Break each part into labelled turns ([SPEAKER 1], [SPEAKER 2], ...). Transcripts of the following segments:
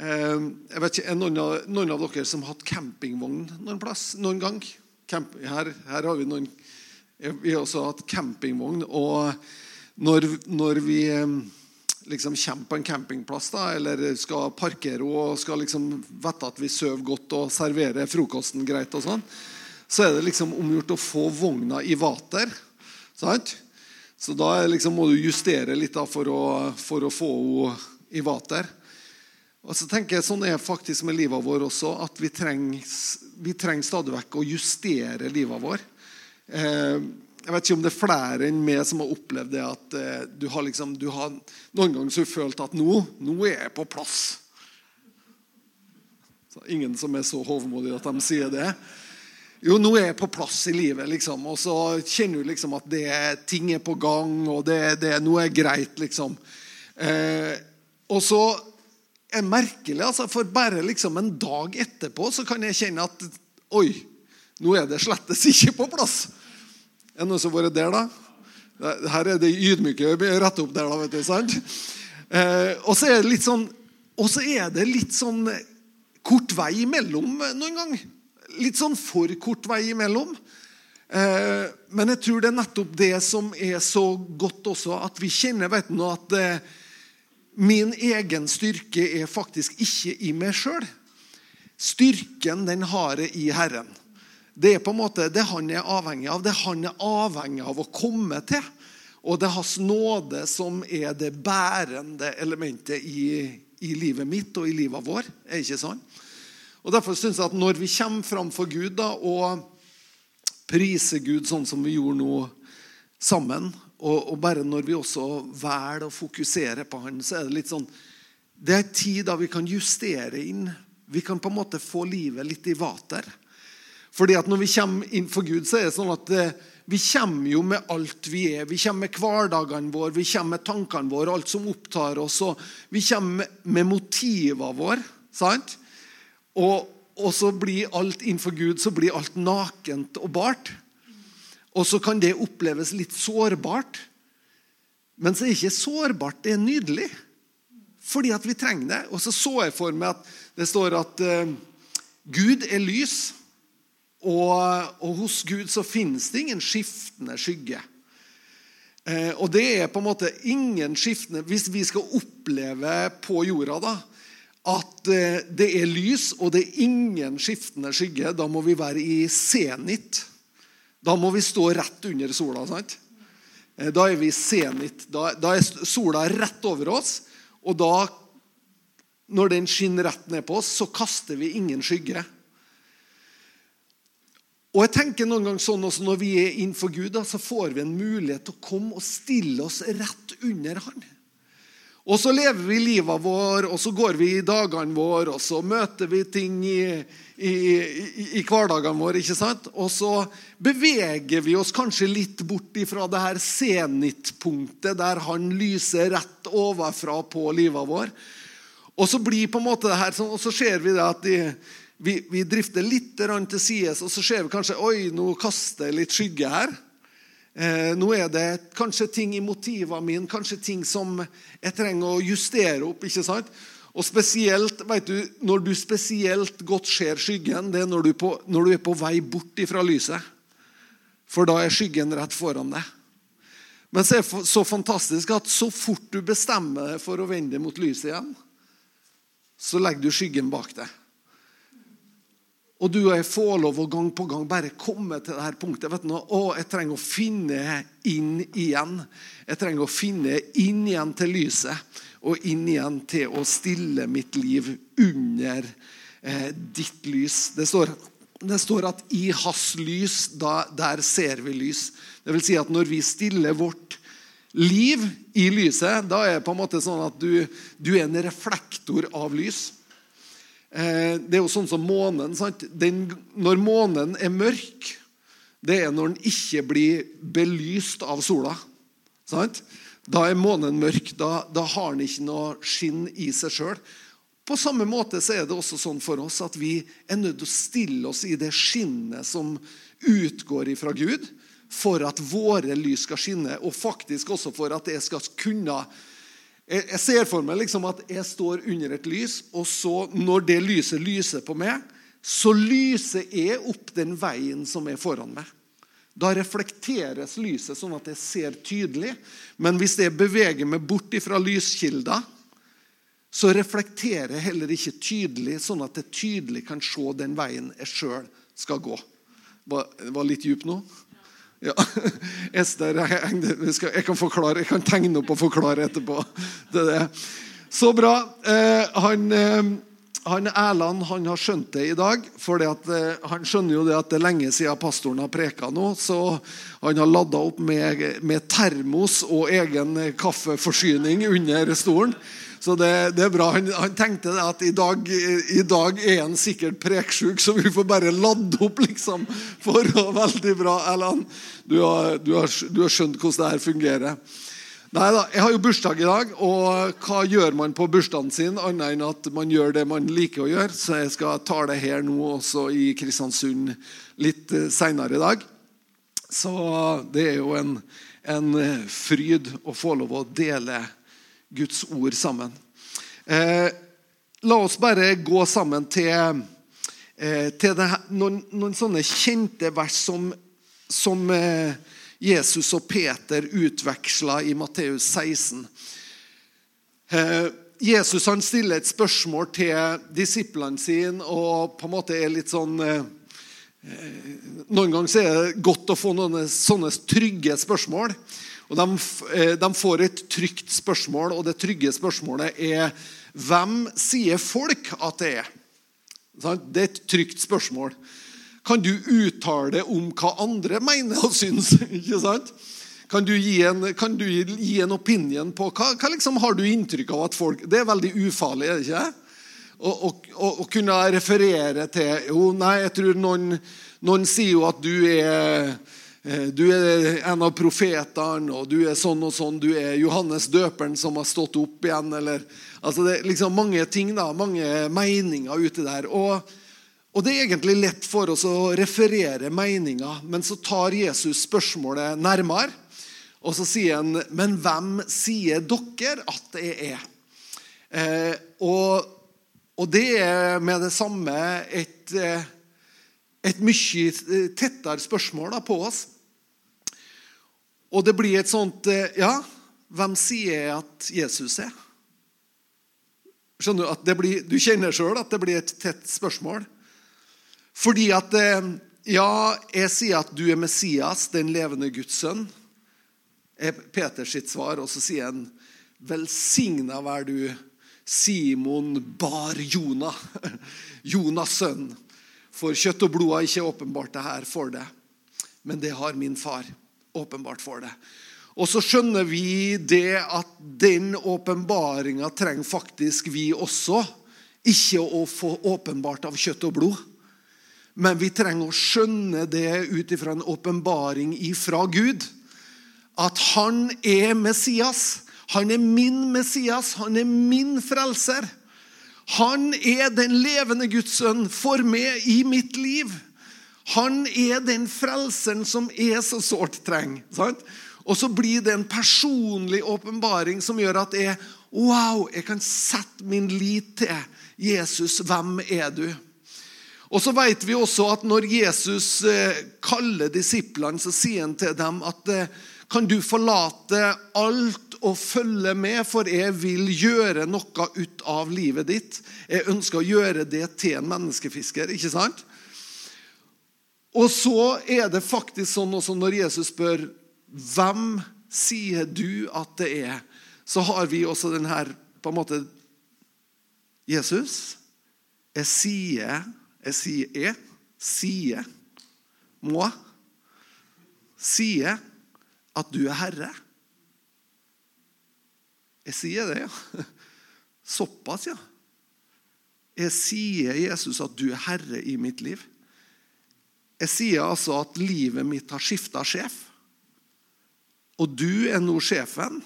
[SPEAKER 1] Eh, jeg vet ikke, Er noen av, noen av dere som har hatt campingvogn noen plass? Noen gang? Camp, her, her har vi noen Vi har også hatt campingvogn. Og når, når vi eh, liksom kommer på en campingplass da, eller skal parkere og skal liksom vite at vi sover godt og serverer frokosten greit, og sånn, så er det liksom omgjort å få vogna i vater. Sant? Så da liksom må du justere litt da for å, for å få henne i vater. Og så tenker jeg Sånn er faktisk med livet vår også, at vi trenger, vi trenger stadig vekk å justere livet vår. Eh, jeg vet ikke om det er flere enn meg som har opplevd det at eh, du har liksom, du har noen ganger så følt at nå, nå er jeg på plass. Så ingen som er så hovmodig at de sier det. Jo, nå er jeg på plass i livet, liksom. Og så kjenner du liksom at det, ting er på gang, og det, det, nå er greit, liksom. Eh, og så er merkelig, altså, for bare liksom en dag etterpå så kan jeg kjenne at Oi, nå er det slettes ikke på plass. Er det noen som har vært der, da? Her er det ydmyke rett opp der, da. vet du, sant? Eh, og så er det litt sånn og så er det litt sånn kort vei imellom noen gang. Litt sånn for kort vei imellom. Eh, men jeg tror det er nettopp det som er så godt også, at vi kjenner vet du, at eh, min egen styrke er faktisk ikke i meg sjøl. Styrken den har jeg i Herren. Det er på en måte det han er avhengig av. Det han er avhengig av å komme til. Og det er hans nåde som er det bærende elementet i, i livet mitt og i livet vår. er ikke sånn? Og Derfor synes jeg at når vi kommer fram for Gud da, og priser Gud sånn som vi gjorde nå sammen, og, og bare når vi også velger å fokusere på Han, så er det litt sånn Det er tid da vi kan justere inn. Vi kan på en måte få livet litt i vater. Fordi at når vi kommer inn for Gud, så er det sånn at eh, vi kommer jo med alt vi er. Vi kommer med hverdagene våre, vi kommer med tankene våre, alt som opptar oss. og Vi kommer med motivene våre. sant? Og, og så blir alt innenfor Gud så blir alt nakent og bart. Og så kan det oppleves litt sårbart. Men så er det ikke sårbart, det er nydelig. Fordi at vi trenger det. Og så så jeg for meg at det står at uh, Gud er lys. Og, og, hos Gud så finnes det ingen skiftende skygge. Eh, og det er på en måte ingen skiftende Hvis vi skal oppleve på jorda da, at eh, det er lys og det er ingen skiftende skygge, da må vi være i senit. Da må vi stå rett under sola. sant? Eh, da er vi senit. Da, da er sola rett over oss. Og da, når den skinner rett ned på oss, så kaster vi ingen skygge. Og jeg tenker noen ganger sånn også Når vi er innenfor Gud, da, så får vi en mulighet til å komme og stille oss rett under Han. Og så lever vi livet vår, og så går vi i dagene våre, og så møter vi ting i, i, i, i hverdagen våre. ikke sant? Og så beveger vi oss kanskje litt bort fra det her senitpunktet der han lyser rett overfra på livet vår. Og så blir på en måte det her sånn, og så ser vi det at de, vi, vi, drifter litt til sides, og så ser vi kanskje oi, nå kaster jeg litt skygge her. Eh, nå er det kanskje ting i motivene mine, kanskje ting som jeg trenger å justere opp. ikke sant? Og spesielt, vet du, Når du spesielt godt ser skyggen, det er når du, på, når du er på vei bort fra lyset. For da er skyggen rett foran deg. Men så er det så fantastisk at så fort du bestemmer deg for å vende mot lyset igjen, så legger du skyggen bak deg. Og du og jeg får lov å gang på gang bare komme til dette punktet. vet du, å, Jeg trenger å finne inn igjen. Jeg trenger å finne inn igjen til lyset. Og inn igjen til å stille mitt liv under eh, ditt lys. Det står, det står, at i hans lys, da, der ser vi lys. Det vil si at når vi stiller vårt liv i lyset, da er det på en måte sånn at du, du er en reflektor av lys. Eh, det er jo sånn som månen. Den, når månen er mørk, det er når den ikke blir belyst av sola. Sant? Da er månen mørk. Da, da har den ikke noe skinn i seg sjøl. På samme måte så er det også sånn for oss at vi er nødt til å stille oss i det skinnet som utgår ifra Gud, for at våre lys skal skinne, og faktisk også for at det skal kunne Jeg, ser for meg liksom at jeg står under et lys, og så når det lyset lyser på meg, så lyser jeg opp den veien som er foran meg. Da reflekteres lyset sånn at jeg ser tydelig. Men hvis jeg beveger meg bort fra lyskilda, så reflekterer jeg heller ikke tydelig, sånn at jeg tydelig kan se den veien jeg sjøl skal gå. Var, var litt djup nå? Ja. Ester, jeg, jeg, kan forklare, jeg kan tegne opp og forklare etterpå. Det det. Så bra. Eh, han, eh, han Erland han har skjønt det i dag. For eh, han skjønner jo det at det er lenge siden pastoren har preka nå. Så han har lada opp med, med, termos og egen kaffeforsyning under stolen. Så det, det er bra. Han, han, tenkte at i dag, i dag er han sikkert preksjuk, så vi får bare lade opp, liksom. For å Veldig bra, Erland. Du du du har skjønt hvordan det her fungerer. Nei da, Jeg har jo bursdag i dag, og hva gjør man på bursdagen sin annet enn at man gjør det man liker å gjøre? Så jeg skal ta det her nå også i Kristiansund litt eh, seinere i dag. Så det er jo en, en, fryd å få lov å dele Guds ord sammen. Eh, la oss bare gå sammen til, eh, til det, noen, noen, sånne kjente vers som, som eh, Jesus og Peter utveksla i Matteus 16. Eh, Jesus han stiller et spørsmål til disiplene sine og på en måte er litt sånn eh, eh, Noen ganger er det godt å få noen sånne trygge spørsmål. Og de, de, får et trygt spørsmål, og det trygge spørsmålet er Hvem sier folk at det er? Det er et trygt spørsmål kan du uttale om hva andre mener og syns. ikke sant? Kan du gi en, kan du gi en opinion på hva, hva liksom har du inntrykk av at folk Det er veldig ufarlig, er det ikke? Å kunne referere til Jo, nei, jeg tror noen, noen sier jo at du er eh, du er en av profetene, og du er sånn og sånn. Du er Johannes døperen som har stått opp igjen. Eller, altså det er liksom mange ting, da, mange meninger ute der. Og og Det er egentlig lett for oss å referere meninger, men så tar Jesus spørsmålet nærmere. Og så sier han, 'Men hvem sier dere at det er?' Eh, og, og, det er med det samme et, eh, et mye tettere spørsmål på oss. Og det blir et sånt eh, Ja, hvem sier jeg at Jesus er? Skjønner Du at blir, du kjenner sjøl at det blir et tett spørsmål. Fordi at eh, Ja, jeg sier at du er Messias, den levende Guds sønn. er Peters sitt svar. Og så sier han, velsigna vær du, Simon bar Jonah, Jonas' sønn. For kjøtt og blod har ikke åpenbart det her for deg, men det har min far åpenbart for deg. Og så skjønner vi det at den åpenbaringa trenger faktisk vi også. Ikke å få åpenbart av kjøtt og blod, men vi trenger å skjønne det ut ifra en åpenbaring ifra Gud. At han er Messias. Han er min Messias. Han er min frelser. Han er den levende Guds sønn for meg i mitt liv. Han er den frelseren som jeg så sårt trenger. Sant? Og så blir det en personlig åpenbaring som gjør at jeg, wow, jeg kan sette min lit til Jesus. Hvem er du? Og så vet vi også at Når Jesus eh, kaller disiplene, så sier han til dem at eh, kan du forlate alt og følge med, for jeg vil gjøre noe ut av livet ditt. Jeg ønsker å gjøre det til en menneskefisker. ikke sant? Og så er det faktisk sånn også når Jesus spør hvem sier du at det er, så har vi også den her på en måte Jesus, jeg sier jeg sier jeg. Sier. Må. Sier at du er herre. Jeg sier det, ja. Såpass, ja. Jeg sier, Jesus, at du er herre i mitt liv. Jeg sier altså at livet mitt har skifta sjef. Og du er nå sjefen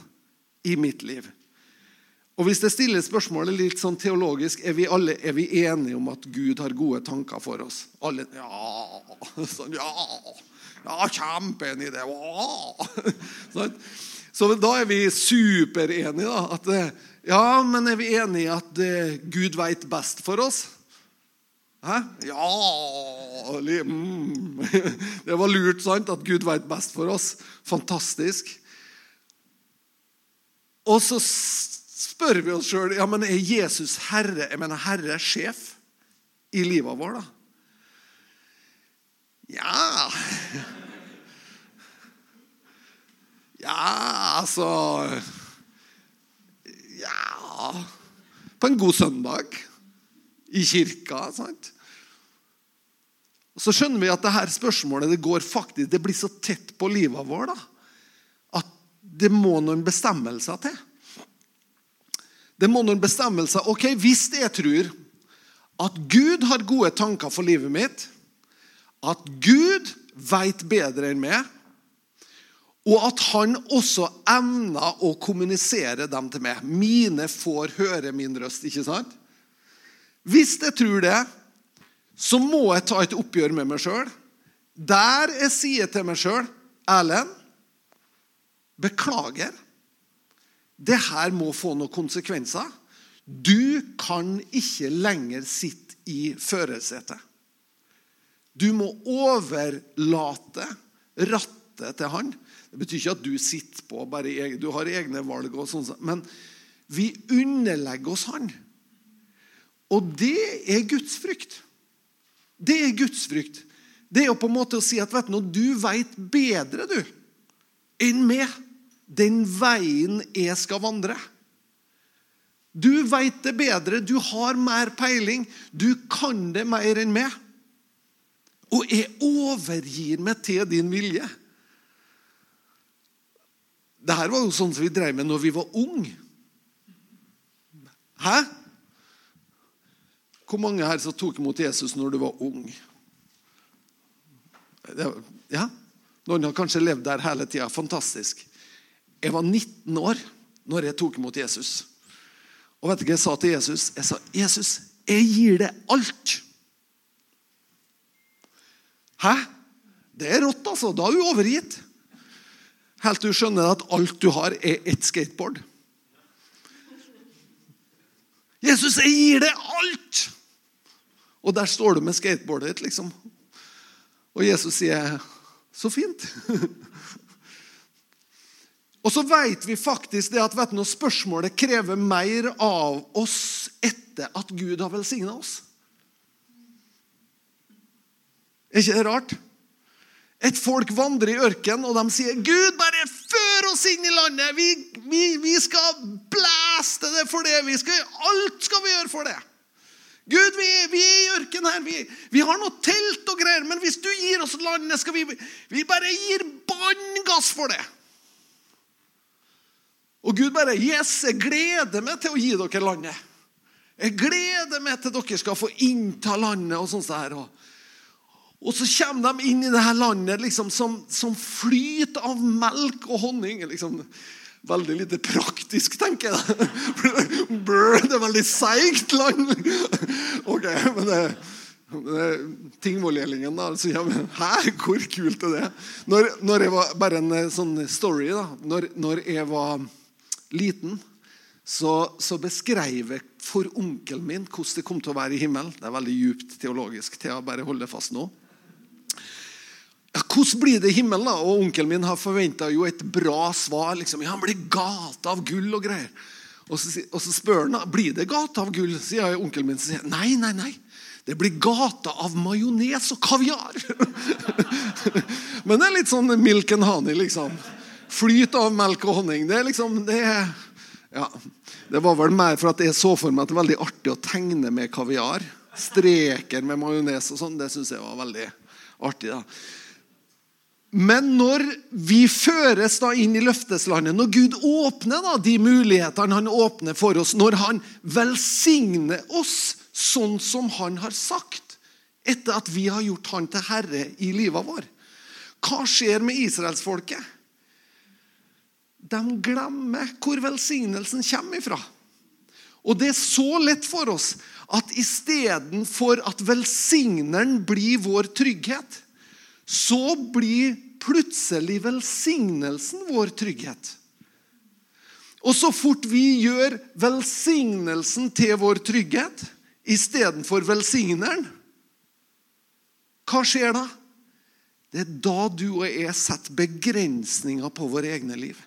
[SPEAKER 1] i mitt liv. Og Hvis jeg stiller spørsmålet litt sånn teologisk, er vi alle er vi enige om at Gud har gode tanker for oss? Alle, ja, sånn, ja, ja kjempeenig i det. Sånn. Så da er vi superenige. da, at eh, Ja, men er vi enige i at eh, Gud veit best for oss? Hæ? Ja mm. Det var lurt, sant? At Gud veit best for oss. Fantastisk. Og så spør vi oss sjøl ja, men er Jesus herre, jeg mener herre sjef i livet vårt. da? Ja Ja, altså Ja På en god søndag i kirka. sant? Så skjønner vi at det her spørsmålet det går faktisk, det blir så tett på livet vårt da, at det må noen bestemmelser til. Det må noen bestemmelser. Ok, Hvis jeg tror at Gud har gode tanker for livet mitt, at Gud veit bedre enn meg, og at han også evner å kommunisere dem til meg. Mine får høre min røst, ikke sant? Hvis jeg tror det, så må jeg ta et oppgjør med meg sjøl. Der jeg sier til meg sjøl Erlend, beklager. Det her må få noen konsekvenser. Du kan ikke lenger sitte i førersetet. Du må overlate rattet til han. Det betyr ikke at du sitter på bare du har egne valg, og sånn, men vi underlegger oss han. Og det er gudsfrykt. Det er gudsfrykt. Det er jo på en måte å si at vet du, du veit bedre du, enn meg den veien jeg skal vandre. Du veit det bedre, du har mer peiling, du kan det mer enn meg. Og jeg overgir meg til din vilje. Dette var jo sånn som vi drev med når vi var unge. Hæ? Hvor mange her som tok imot Jesus når du var ung? Ja, Noen har kanskje levd der hele tida. Fantastisk. Jeg var 19 år når jeg tok imot Jesus. Og vet du hva jeg sa til Jesus? Jeg sa, 'Jesus, jeg gir deg alt'. Hæ? Det er rått, altså. Da er du overgitt. Helt til du skjønner at alt du har, er ett skateboard. Jesus, jeg gir deg alt! Og der står du med skateboardet ditt, liksom. Og Jesus sier, 'Så fint'. Og så vet vi faktisk det at du, spørsmålet krever mer av oss etter at Gud har velsigna oss. Er ikke det rart? Et folk vandrer i ørkenen, og de sier, 'Gud, bare før oss inn i landet.' 'Vi, vi, vi skal blæste det for det. Vi skal, alt skal vi gjøre for det.' Gud, vi, vi er i ørkenen her. Vi, har noe telt og greier, men hvis du gir oss landet, skal vi, vi bare gir bånn gass for det. Og Gud bare Yes, jeg gleder meg til å gi dere landet. Jeg gleder meg til dere skal få innta landet. Og sånt der. Og så kommer de inn i det her landet liksom, som, som flyter av melk og honning. liksom. Veldig lite praktisk, tenker jeg. Brr, Det er veldig seigt land. Ok, men det, det Tingvollgjellingen, da. Så, men, Hæ, hvor kult er det? Når, når jeg var, Bare en eh, sånn story. da. Når, når jeg var liten, så, så beskrev jeg for onkelen min hvordan det kom til å være i himmelen. Det er veldig djupt teologisk. til å bare holde fast nå. Ja, Hvordan blir det i himmelen? da? Og Onkelen min har forventa et bra svar. liksom, ja, Han blir gata av gull og greier. Og så, og så spør han blir det gata av gull. sier onkelen min. Sier, nei, nei, nei. Det blir gata av majones og kaviar. Men det er litt sånn milk and honey, liksom. Flyt av melk og honning. Det er liksom det, ja, det var vel mer for at jeg så for meg at det er veldig artig å tegne med kaviar. Streker med majones og sånn. Det syns jeg var veldig artig. da. Men når vi føres da inn i løfteslandet, når Gud åpner da de mulighetene han åpner for oss, når han velsigner oss sånn som han har sagt, etter at vi har gjort han til herre i livet vår Hva skjer med israelsfolket? De glemmer hvor velsignelsen kommer ifra. Og det er så lett for oss at istedenfor at velsigneren blir vår trygghet, så blir plutselig velsignelsen vår trygghet. Og så fort vi gjør velsignelsen til vår trygghet istedenfor velsigneren, hva skjer da? Det er da du og jeg setter begrensninger på våre egne liv.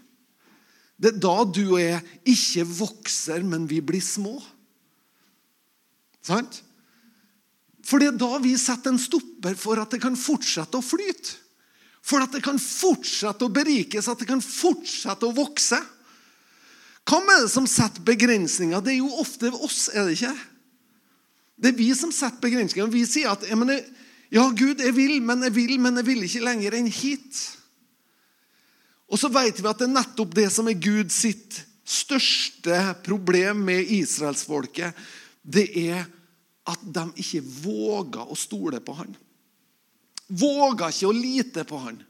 [SPEAKER 1] Det er da du og jeg ikke vokser, men vi blir små. Sant? For det er da vi setter en stopper for at det kan fortsette å flyte. For at det kan fortsette å berikes, at det kan fortsette å vokse. Hvem er det som setter begrensninger? Det er jo ofte oss, er det ikke? Det er vi som setter begrensninger. Vi sier at ja, Gud, jeg vil, men jeg vil, men jeg vil ikke lenger enn hit. Og så vet vi at det er nettopp det som er Gud sitt største problem med israelsfolket. Det er at de ikke våger å stole på han. Våger ikke å lite på han.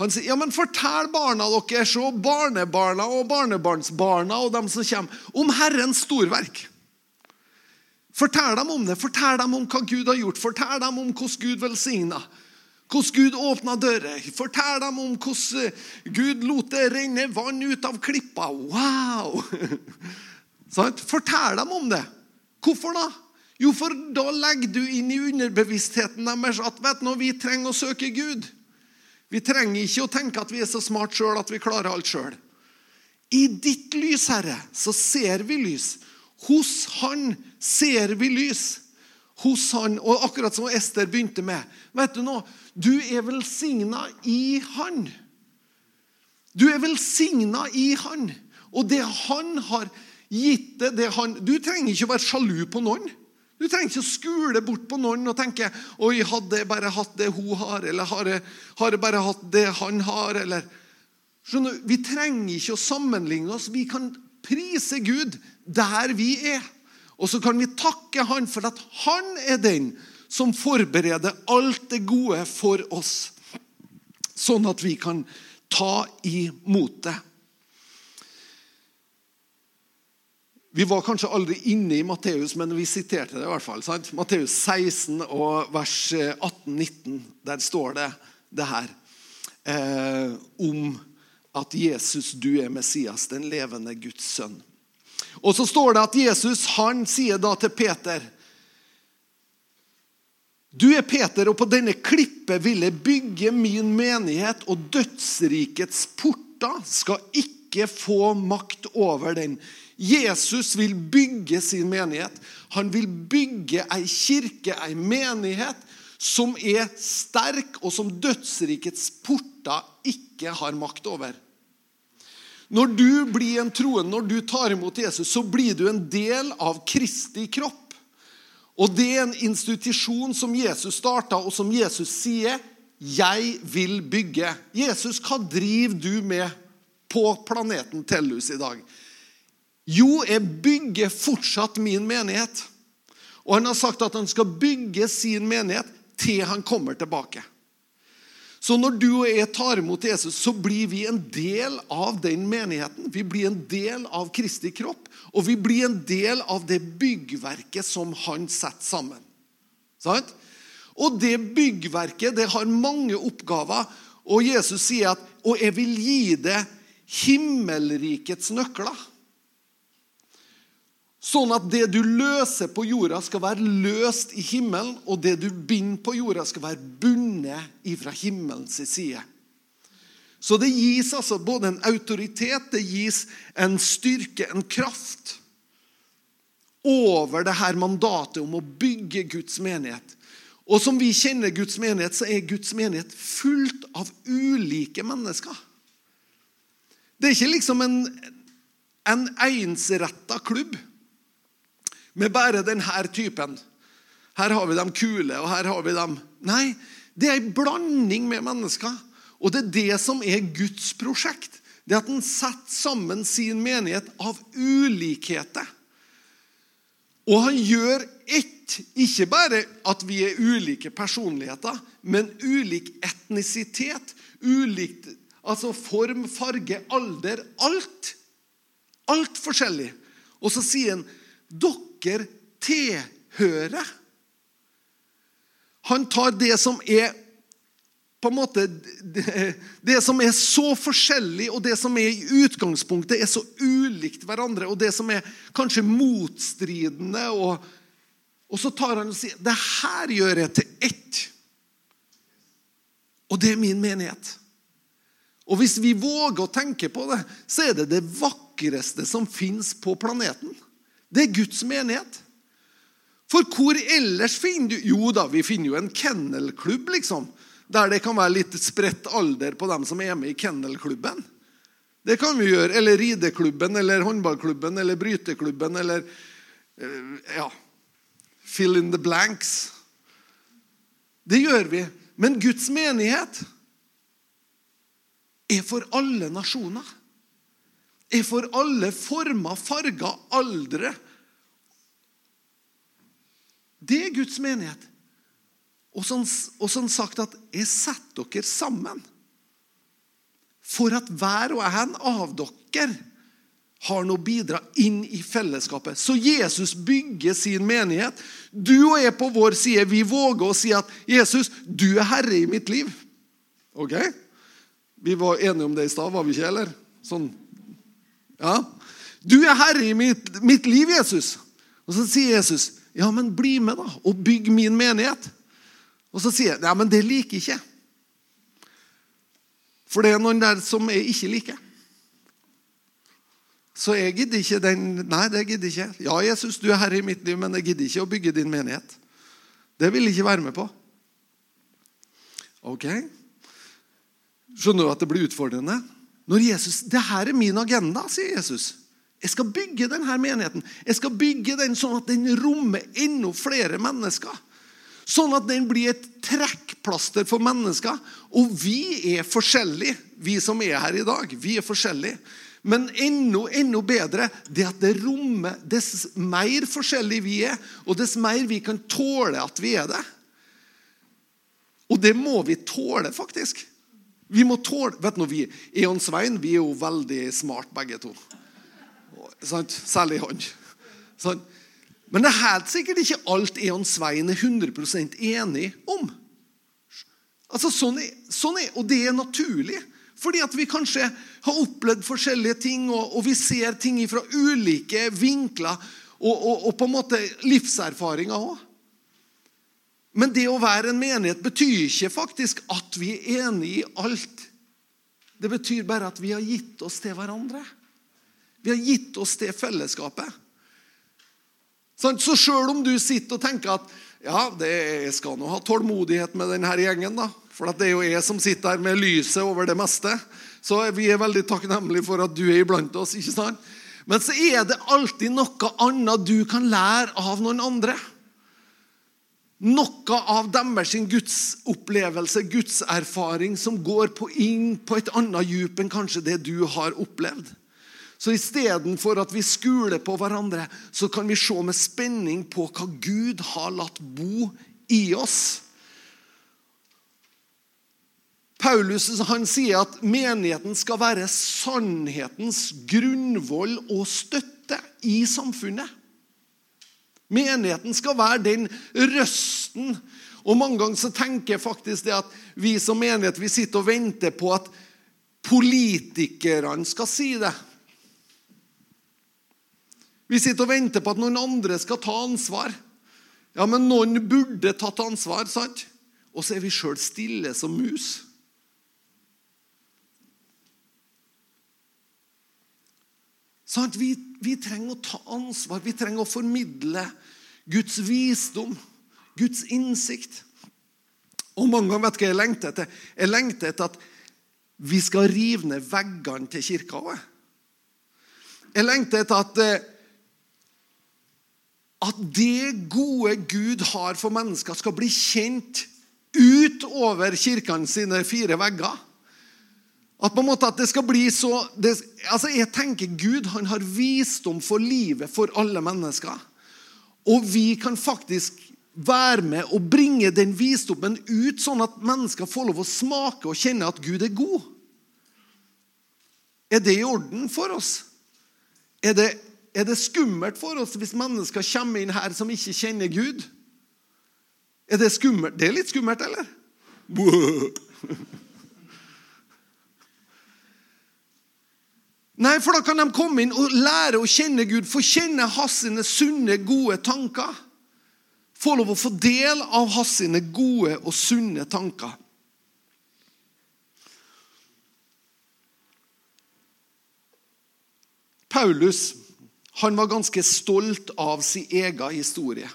[SPEAKER 1] Han sier, ja, men 'Fortell barna deres og barnebarna og barnebarnsbarna og dem som kommer, om Herrens storverk.' Fortell dem om det. Fortell dem om hva Gud har gjort. Fortell dem om hvordan Gud velsigna. Hvordan Gud åpna dører. Fortell dem om hvordan Gud lot det renne vann ut av klippa. Wow! Fortell dem om det. Hvorfor da? Jo, for da legger du inn i underbevisstheten deres at vet du, vi trenger å søke Gud. Vi trenger ikke å tenke at vi er så smart sjøl at vi klarer alt sjøl. I ditt lys, Herre, så ser vi lys. Hos Han ser vi lys. Hos Han, og akkurat som Ester begynte med vet Du nå, du er velsigna i Han. Du er velsigna i Han. Og det Han har gitt deg det han, Du trenger ikke å være sjalu på noen. Du trenger ikke å skule bort på noen og tenke Oi, hadde jeg bare hatt det hun har, eller har jeg, har jeg bare hatt det han har, eller Skjønner Vi trenger ikke å sammenligne oss. Vi kan prise Gud der vi er. Og så kan vi takke Han for at Han er den som forbereder alt det gode for oss, sånn at vi kan ta imot det. Vi var kanskje aldri inne i Matteus, men vi siterte det i hvert fall. Sant? Matteus 16 og vers 18-19. Der står det det her eh, om at Jesus, du er Messias, den levende Guds sønn. Og så står det at Jesus han sier da til Peter Du er Peter, og på denne klippet vil jeg bygge min menighet, og dødsrikets porter skal ikke få makt over den. Jesus vil bygge sin menighet. Han vil bygge ei kirke, ei menighet, som er sterk, og som dødsrikets porter ikke har makt over. Når du blir en troende, når du tar imot Jesus, så blir du en del av Kristi kropp. Og det er en institusjon som Jesus starta, og som Jesus sier 'Jeg vil bygge'. Jesus, hva driver du med på planeten Tellus i dag? Jo, jeg bygger fortsatt min menighet. Og han har sagt at han skal bygge sin menighet til han kommer tilbake. Så når du og jeg tar imot Jesus, så blir vi en del av den menigheten. Vi blir en del av Kristi kropp, og vi blir en del av det byggverket som han setter sammen. Sant? Og det byggverket det har mange oppgaver, og Jesus sier at Og jeg vil gi det himmelrikets nøkler. Sånn at det du løser på jorda, skal være løst i himmelen, og det du binder på jorda, skal være bundet ifra himmelens side. Så det gis altså både en autoritet, det gis en styrke, en kraft, over det her mandatet om å bygge Guds menighet. Og som vi kjenner Guds menighet, så er Guds menighet fullt av ulike mennesker. Det er ikke liksom en, en ensretta klubb med bare denne typen. Her har vi dem kule, og her har vi dem Nei, det er en blanding med mennesker. Og det er det som er Guds prosjekt. Det er at han setter sammen sin menighet av ulikheter. Og han gjør ett Ikke bare at vi er ulike personligheter, men ulik etnisitet, ulikt altså form, farge, alder. Alt. Alt forskjellig. Og så sier han dere tilhører. Han tar det som er på en måte det, som er så forskjellig, og det som er i utgangspunktet er så ulikt hverandre, og det som er kanskje motstridende og, og så tar han og sier det her gjør jeg til ett. Og det er min menighet. Og hvis vi våger å tenke på det, så er det det vakreste som fins på planeten. Det er Guds menighet. For hvor ellers finner du Jo da, vi finner jo en kennelklubb, liksom der det kan være litt spredt alder på dem som er med i kennelklubben. Det kan vi gjøre. Eller rideklubben, eller håndballklubben, eller bryteklubben, eller eh, ja, Fill in the blanks. Det gjør vi. Men Guds menighet er for alle nasjoner. Er for alle former, farger, aldre. Det er Guds menighet. Og sånn, og sånn sagt at 'jeg setter dere sammen'. For at hver og en av dere har noe bidra inn i fellesskapet. Så Jesus bygger sin menighet. Du og jeg på vår side vi våger å si at 'Jesus, du er herre i mitt liv'. Ok? Vi var enige om det i stad, var vi ikke? eller? Sånn. Ja. Du er herre i mitt, mitt liv, Jesus. Og så sier Jesus, 'Ja, men bli med, da, og bygg min menighet'. Og så sier jeg ja, men det liker ikke. For det er noen der som jeg ikke liker. Så jeg gidder ikke den Nei, det gidder ikke. Ja, Jesus, du er herre i mitt liv, men jeg gidder ikke å bygge din menighet. Det vil jeg ikke være med på. Ok? Skjønner du at det blir utfordrende? Når Jesus, Det her er min agenda, sier Jesus. Jeg skal bygge denne menigheten. Jeg skal bygge den sånn at den rommer enda flere mennesker. Sånn at den blir et trekkplaster for mennesker. Og vi er forskjellige, vi som er her i dag. Vi er forskjellige. Men enda, enda bedre det at det rommer Dess mer forskjellige vi er, og dess mer vi kan tåle at vi er det. Og det må vi tåle, faktisk. Vi må tåle, vet du, vi, Jeg Svein vi er jo veldig smart, begge to. Særlig han. Sånn. Men det er helt sikkert ikke alt Eon Svein er 100% enig om. Altså, sånn er, sånn er, Og det er naturlig. Fordi at vi kanskje har opplevd forskjellige ting, og, og vi ser ting fra ulike vinkler. Og, og, og på en måte livserfaringer òg. Men det å være en menighet betyr ikke faktisk at vi er enige i alt. Det betyr bare at vi har gitt oss til hverandre. Vi har gitt oss til fellesskapet. Så sjøl om du sitter og tenker at ja, det, jeg skal nå ha tålmodighet med denne gjengen, da. For det er jo jeg som sitter her med lyset over det meste. Så vi er veldig takknemlige for at du er iblant oss. ikke sant? Men så er det alltid noe annet du kan lære av noen andre. Noe av deres gudsopplevelse, gudserfaring, som går på inn på et annet djup enn kanskje det du har opplevd. Så istedenfor at vi skuler på hverandre, så kan vi se med spenning på hva Gud har latt bo i oss. Paulus han sier at menigheten skal være sannhetens grunnvoll og støtte i samfunnet. Menigheten skal være den røsten. Og Mange ganger så tenker jeg faktisk det at vi som menighet vi sitter og venter på at politikerne skal si det. Vi sitter og venter på at noen andre skal ta ansvar. Ja, men noen burde tatt ansvar, sant? Og så er vi sjøl stille som mus. Sant? Vi, vi trenger å ta ansvar. Vi trenger å formidle Guds visdom, Guds innsikt. Og mange ganger vet du hva jeg lengter etter? Jeg lengter etter at vi skal rive ned veggene til kirka. Jeg lengter etter at eh, at det gode Gud har for mennesker, skal bli kjent utover kirkene sine fire vegger. At på en måte at det skal bli så det, altså Jeg tenker Gud han har visdom for livet for alle mennesker. Og vi kan faktisk være med og bringe den visdommen ut, sånn at mennesker får lov å smake og kjenne at Gud er god. Er det i orden for oss? Er det er det skummelt for oss hvis mennesker kommer inn her som ikke kjenner Gud? Er det skummelt? Det er litt skummelt, eller? Nei, for da kan de komme inn og lære å kjenne Gud, få kjenne hans sine sunne, gode tanker. Få lov å få del av hans sine gode og sunne tanker. Paulus han var ganske stolt av sin egen historie.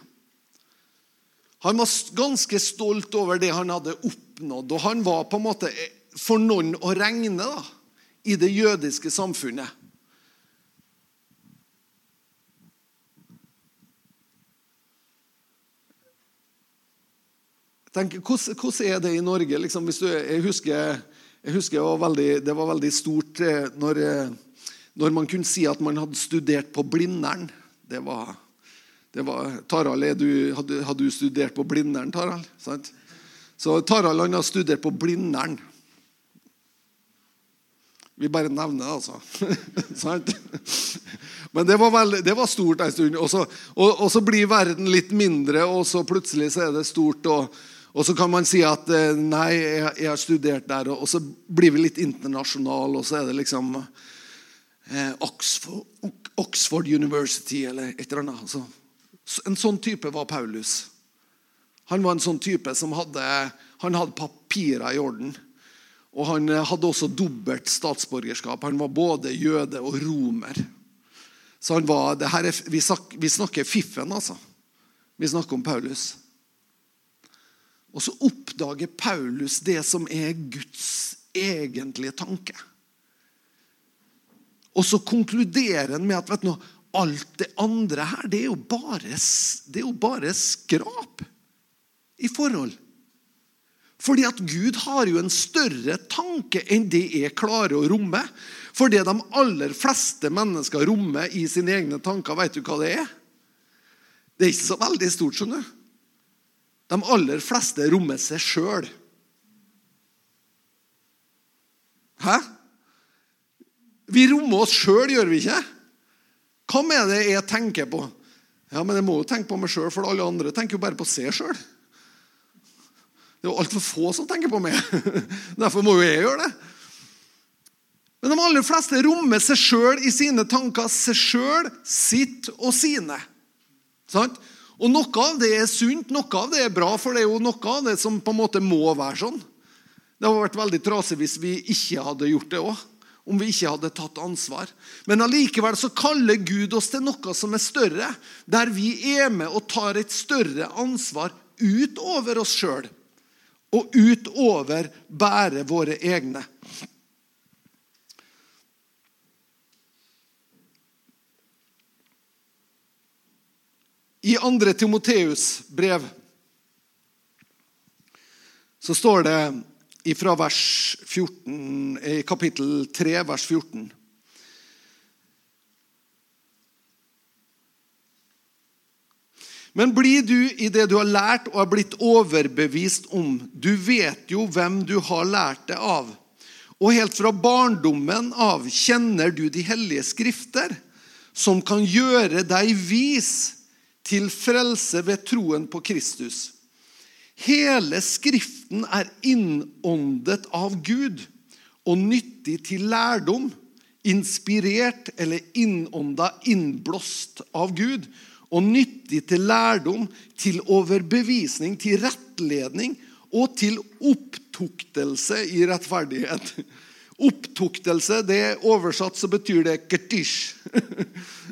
[SPEAKER 1] Han var ganske stolt over det han hadde oppnådd, og han var på en måte for noen å regne da, i det jødiske samfunnet. Tenk, hvordan, hvordan, er det i Norge? Liksom, du, jeg husker, jeg husker det, var veldig, det var veldig stort eh, når, eh, når, man kunne si at man hadde studert på Blindern. Det var, det var Tarald, du, hadde, hadde, du studert på Blindern, Tarald? Så Tarald han har studert på Blindern. Vi bare nevner det, altså. Men det var, veldig, det var, stort en stund. Og så, og, og så, blir verden litt mindre, og så plutselig så er det stort. Og, og så kan man si at eh, nei, jeg, jeg har studert der. Og, så blir vi litt internasjonale, og så er det liksom eh, Oxford, Oxford, University eller et eller annet. Altså. En sånn type var Paulus. Han var en sånn type som hadde, han hadde papirer i orden. Og han eh, hadde også dobbelt statsborgerskap. Han var både jøde og romer. Så han var, er, vi, snakker, vi snakker fiffen, altså. Vi snakker om Paulus. Og så oppdager Paulus det som er Guds egentlige tanke. Og så konkluderer han med at vet du, alt det andre her, det er jo bare, det er jo bare skrap i forhold fordi at Gud har jo en større tanke enn det jeg klarer å romme. For det de aller fleste mennesker rommer i sine egne tanker, vet du hva det er? Det er ikke så veldig stort. skjønner du. De aller fleste rommer seg sjøl. Hæ? Vi rommer oss sjøl, gjør vi ikke? Hva er det jeg tenker på? Ja, men Jeg må jo tenke på meg sjøl, for alle andre tenker jo bare på seg sjøl. Det er jo altfor få som tenker på meg. Derfor må jo jeg gjøre det. Men de aller fleste rommer seg sjøl i sine tanker. Seg sjøl, sitt og sine. Sant? Og Noe av det er sunt, noe av det er bra, for det er jo noe av det som på en måte må være sånn. Det hadde vært veldig trasig hvis vi ikke hadde gjort det òg. Om vi ikke hadde tatt ansvar. Men allikevel så kaller Gud oss til noe som er større. Der vi er med og tar et større ansvar utover oss sjøl og utover bære våre egne. I 2. Timoteus brev så står det fra vers 14, i kapittel 3, vers 14 Men blir du i det du har lært og er blitt overbevist om Du vet jo hvem du har lært det av. Og helt fra barndommen av kjenner du de hellige skrifter, som kan gjøre deg vis til frelse ved troen på Kristus. Hele Skriften er innåndet av Gud og nyttig til lærdom, inspirert eller innånda, innblåst av Gud og nyttig til lærdom, til overbevisning, til rettledning og til opptuktelse i rettferdighet. Opptuktelse, det er oversatt så betyr det ketisj.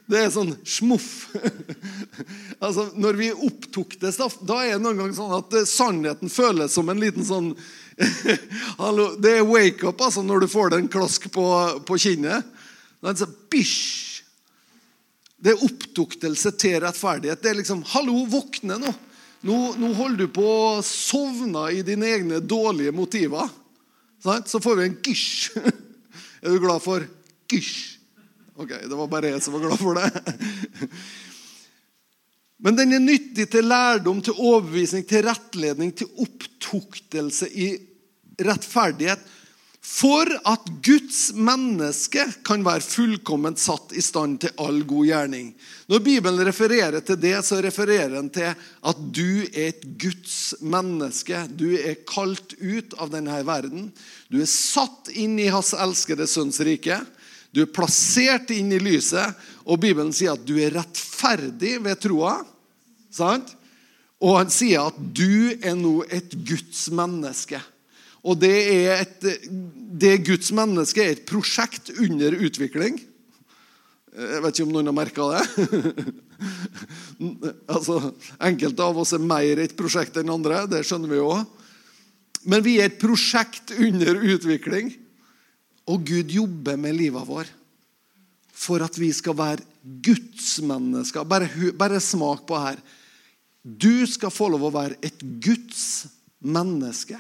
[SPEAKER 1] Det er sånn smuff. Altså, når vi opptuktes, da er det noen ganger sånn at eh, sannheten føles som en liten sånn Det er wake-up altså, når du får den klask på, på kinnet. Det er sånn, bish, det er oppduktelse til rettferdighet. Det er liksom Hallo, våkne nå. Nå, nå holder du på å sovne i dine egne dårlige motiver. Så får vi en gysj. Er du glad for gysj? Ok, det var bare jeg som var glad for det. Men den er nyttig til lærdom, til overbevisning, til rettledning, til opptuktelse i rettferdighet. For at Guds menneske kan være fullkomment satt i stand til all god gjerning. Når Bibelen refererer til det, så refererer den til at du er et Guds menneske. Du er kalt ut av denne verden. Du er satt inn i Hans elskede sønns rike. Du er plassert inn i lyset, og Bibelen sier at du er rettferdig ved troa. Og han sier at du er nå et Guds menneske. Og det er et det Guds menneske er et prosjekt under utvikling. Jeg vet ikke om noen har merka det. altså, Enkelte av oss er mer et prosjekt enn andre. Det skjønner vi òg. Men vi er et prosjekt under utvikling. Og Gud jobber med livet vår for at vi skal være Guds mennesker. Bare, bare smak på her. Du skal få lov å være et Guds menneske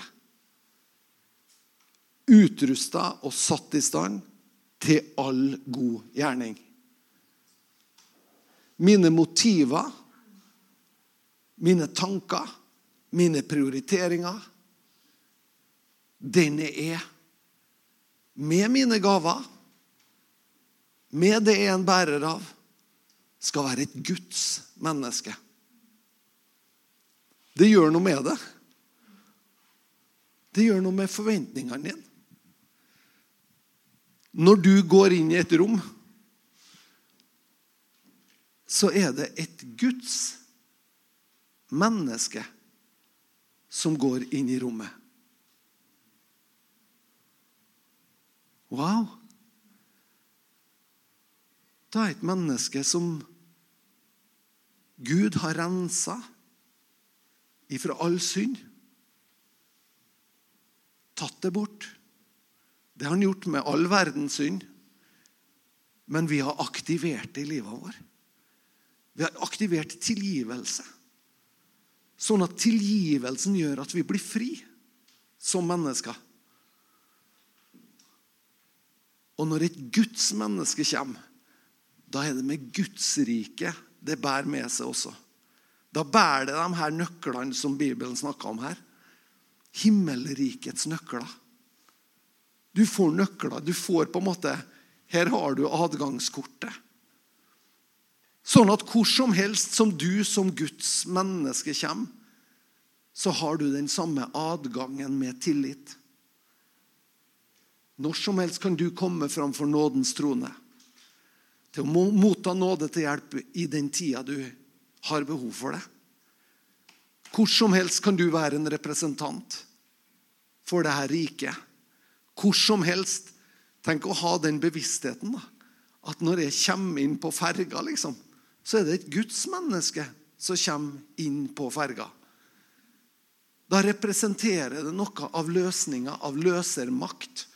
[SPEAKER 1] utrusta og satt i stand til all god gjerning. Mine motiver, mine tanker, mine prioriteringer Den jeg er, med mine gaver, med det jeg er en bærer av, skal være et Guds menneske. Det gjør noe med det. Det gjør noe med forventningene dine. Når du går inn i et rom, så er det et Guds menneske som går inn i rommet. Wow! Det er et menneske som Gud har rensa ifra all synd. Tatt det bort. Det har han gjort med all verdens synd. Men vi har aktivert det i livet vårt. Vi har aktivert tilgivelse. Sånn at tilgivelsen gjør at vi blir fri som mennesker. Og når et Guds menneske kommer, da er det med Guds rike det bærer med seg også. Da bærer det de her nøklene som Bibelen snakker om her. Himmelrikets nøkler. Du får nøkler. Du får på en måte Her har du adgangskortet. Sånn at hvor som helst som du som Guds menneske kommer, så har du den samme adgangen med tillit. Når som helst kan du komme framfor nådens trone til å motta nåde til hjelp i den tida du har behov for det. Hvor som helst kan du være en representant for dette riket. Hvor som helst. Tenk å ha den bevisstheten. da. At når jeg kommer inn på ferga, liksom, så er det et gudsmenneske som kommer inn på ferga. Da representerer det noe av løsninga, av løsermakt,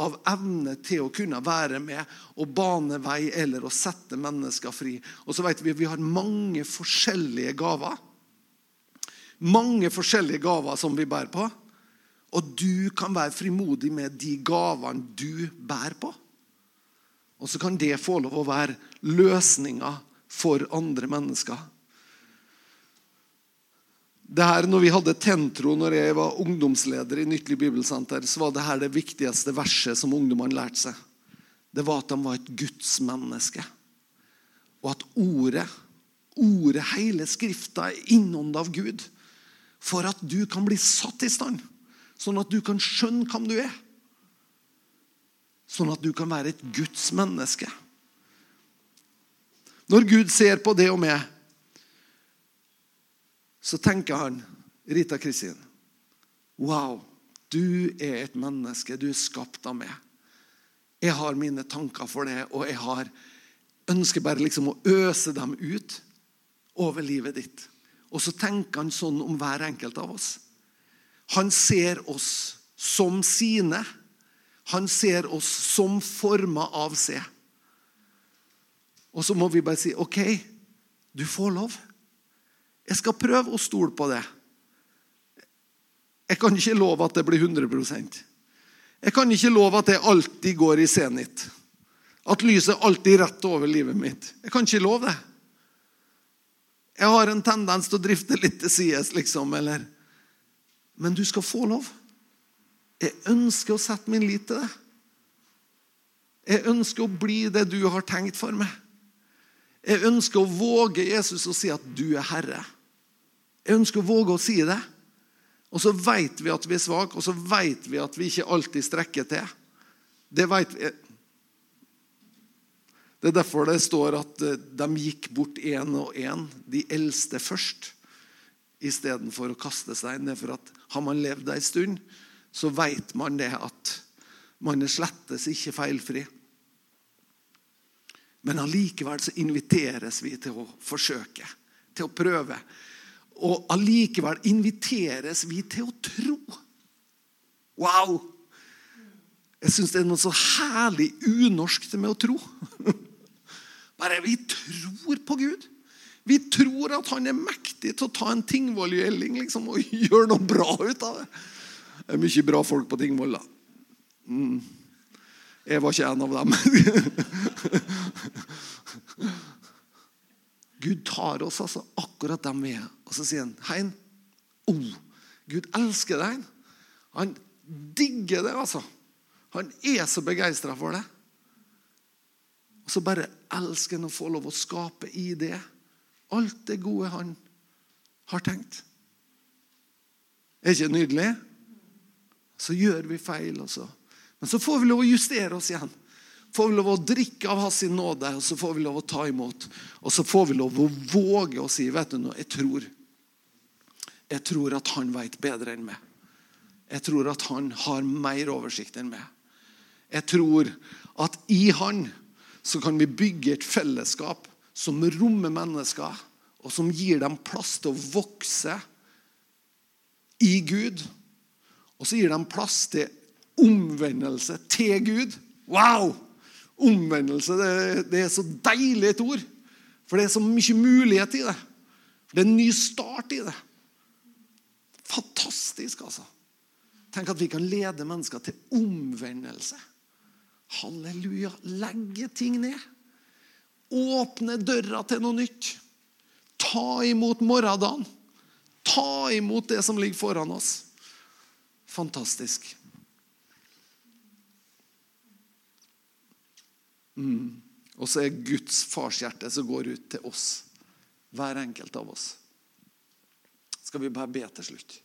[SPEAKER 1] av evne til å kunne være med og bane vei eller å sette mennesker fri. Og så vet vi vi har mange forskjellige gaver. Mange forskjellige gaver som vi bærer på. Og du kan være frimodig med de gavene du bærer på. Og så kan det få lov å være løsninga for andre mennesker. Det her, når vi hadde Tentro når jeg var ungdomsleder i Nyttelig bibelsenter, så var det her det viktigste verset som ungdommene lærte seg. Det var at de var et gudsmenneske. Og at ordet, ordet, hele Skrifta, er innåndet av Gud. For at du kan bli satt i stand sånn at du kan skjønne hvem du er. Sånn at du kan være et Guds menneske. Når Gud ser på det og meg, så tenker han Rita Kristin Wow, du er et menneske. Du er skapt av meg. Jeg har mine tanker for det, og jeg har ønsker bare liksom å øse dem ut over livet ditt. Og så tenker han sånn om hver enkelt av oss. Han ser oss som sine. Han ser oss som forma av seg. Og så må vi bare si OK, du får lov. Jeg skal prøve å stole på det. Jeg kan ikke love at det blir 100% Jeg kan ikke love at det alltid går i senit. At lyset alltid rett over livet mitt. Jeg kan ikke love det. Jeg har en tendens til å drifte litt til sides, liksom. eller men du skal få lov. Jeg ønsker å sette min lit til det. Jeg ønsker å bli det du har tenkt for meg. Jeg ønsker å våge Jesus å si at du er herre. Jeg ønsker å våge å si det. Og så vet vi at vi er svake, og så vet vi at vi ikke alltid strekker til. Det veit vi. Det er derfor det står at eh, de gikk bort én og én, de eldste først, istedenfor å kaste seg. Er for at har man levd ei stund, så vet man det at man er slettes ikke feilfri. Men allikevel så inviteres vi til å forsøke, til å prøve. Og allikevel inviteres vi til å tro. Wow! Jeg syns det er noe så herlig unorsk med å tro. Bare vi tror på Gud. Vi tror at han er mektig til å ta en Tingvoll-gjelling liksom, og gjøre noe bra ut av det. Det er mye bra folk på Tingvoll, da. Mm. Jeg var ikke en av dem. Gud tar oss altså akkurat dem vi er, og så sier han Hein, oh, Gud elsker deg. Han digger det, altså. Han er så begeistra for det. Og så bare elsker han å få lov å skape i det alt det gode han har tenkt. Er ikke nydelig? Så gjør vi feil, også. Men så får vi lov å justere oss igjen. Får vi lov å drikke av hans nåde, og så får vi lov å ta imot. Og så får vi lov å våge å si vet du noe, jeg tror Jeg tror at han vet bedre enn meg. Jeg tror at han har mer oversikt enn meg. Jeg tror at i han så kan vi bygge et fellesskap som rommer mennesker, og som gir dem plass til å vokse i Gud. Og så gir dem plass til omvendelse til Gud. Wow! Omvendelse det, det, er så deilig et ord. For det er så mye mulighet i det. Det er en ny start i det. Fantastisk, altså. Tenk at vi kan lede mennesker til omvendelse. Halleluja. Legge ting ned. Åpne døra til noe nytt. Ta imot morgendagen. Ta imot det som ligger foran oss. Fantastisk. Mm. Og så er Guds farshjerte som går ut til oss. Hver enkelt av oss. Skal vi bare be til slutt.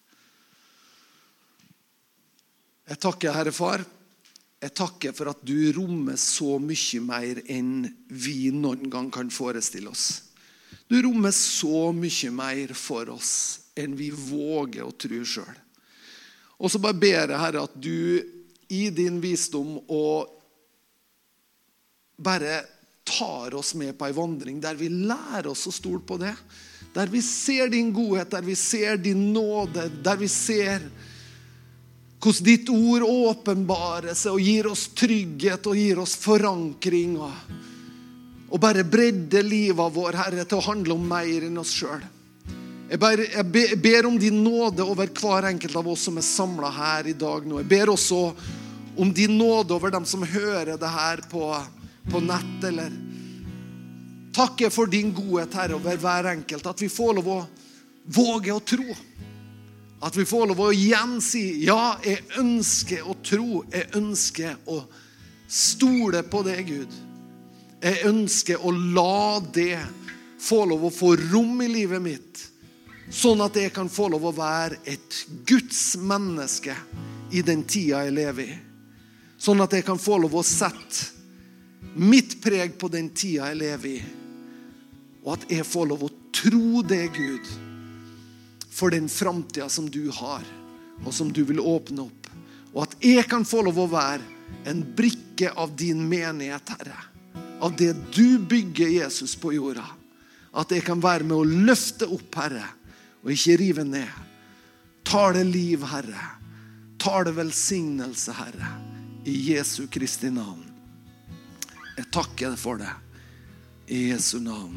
[SPEAKER 1] Jeg takker, Herre Far. Jeg takker for at du rommer så mye mer enn vi noen gang kan forestille oss. Du rommer så mye mer for oss enn vi våger å tro sjøl. Og så bare ber jeg, Herre, at du i din visdom og bare tar oss med på ei vandring der vi lærer oss å stole på det. Der vi ser din godhet, der vi ser din nåde, der vi ser hvordan ditt ord åpenbarer seg og gir oss trygghet og gir oss forankring. Og, bare bredde livet vår, Herre, til å handle om mer enn oss sjøl. Jeg, jeg, ber om din nåde over hver enkelt av oss som er samla her i dag nå. Jeg ber også om din nåde over dem som hører det her på på nett eller Takker for din godhet, Herre, over hver enkelt. At vi får lov å våge å tro. At vi får lov å igjen si ja, jeg ønsker å tro. Jeg ønsker å stole på det, Gud. Jeg ønsker å la det få lov å få rom i livet mitt, sånn at jeg kan få lov å være et Guds menneske i den tida jeg lever i. Sånn at jeg kan få lov å sette mitt preg på den tida jeg lever i. Og at jeg får lov å tro det, Gud, for den framtida som du har, og som du vil åpne opp. Og at jeg kan få lov å være en brikke av din menighet, Herre. Av det du bygger Jesus på jorda. At jeg kan være med å løfte opp, Herre, og ikke rive ned. Tar det liv, Herre. Tar det velsignelse, Herre. I Jesu Kristi navn. Jeg takker deg for det. I Jesu navn.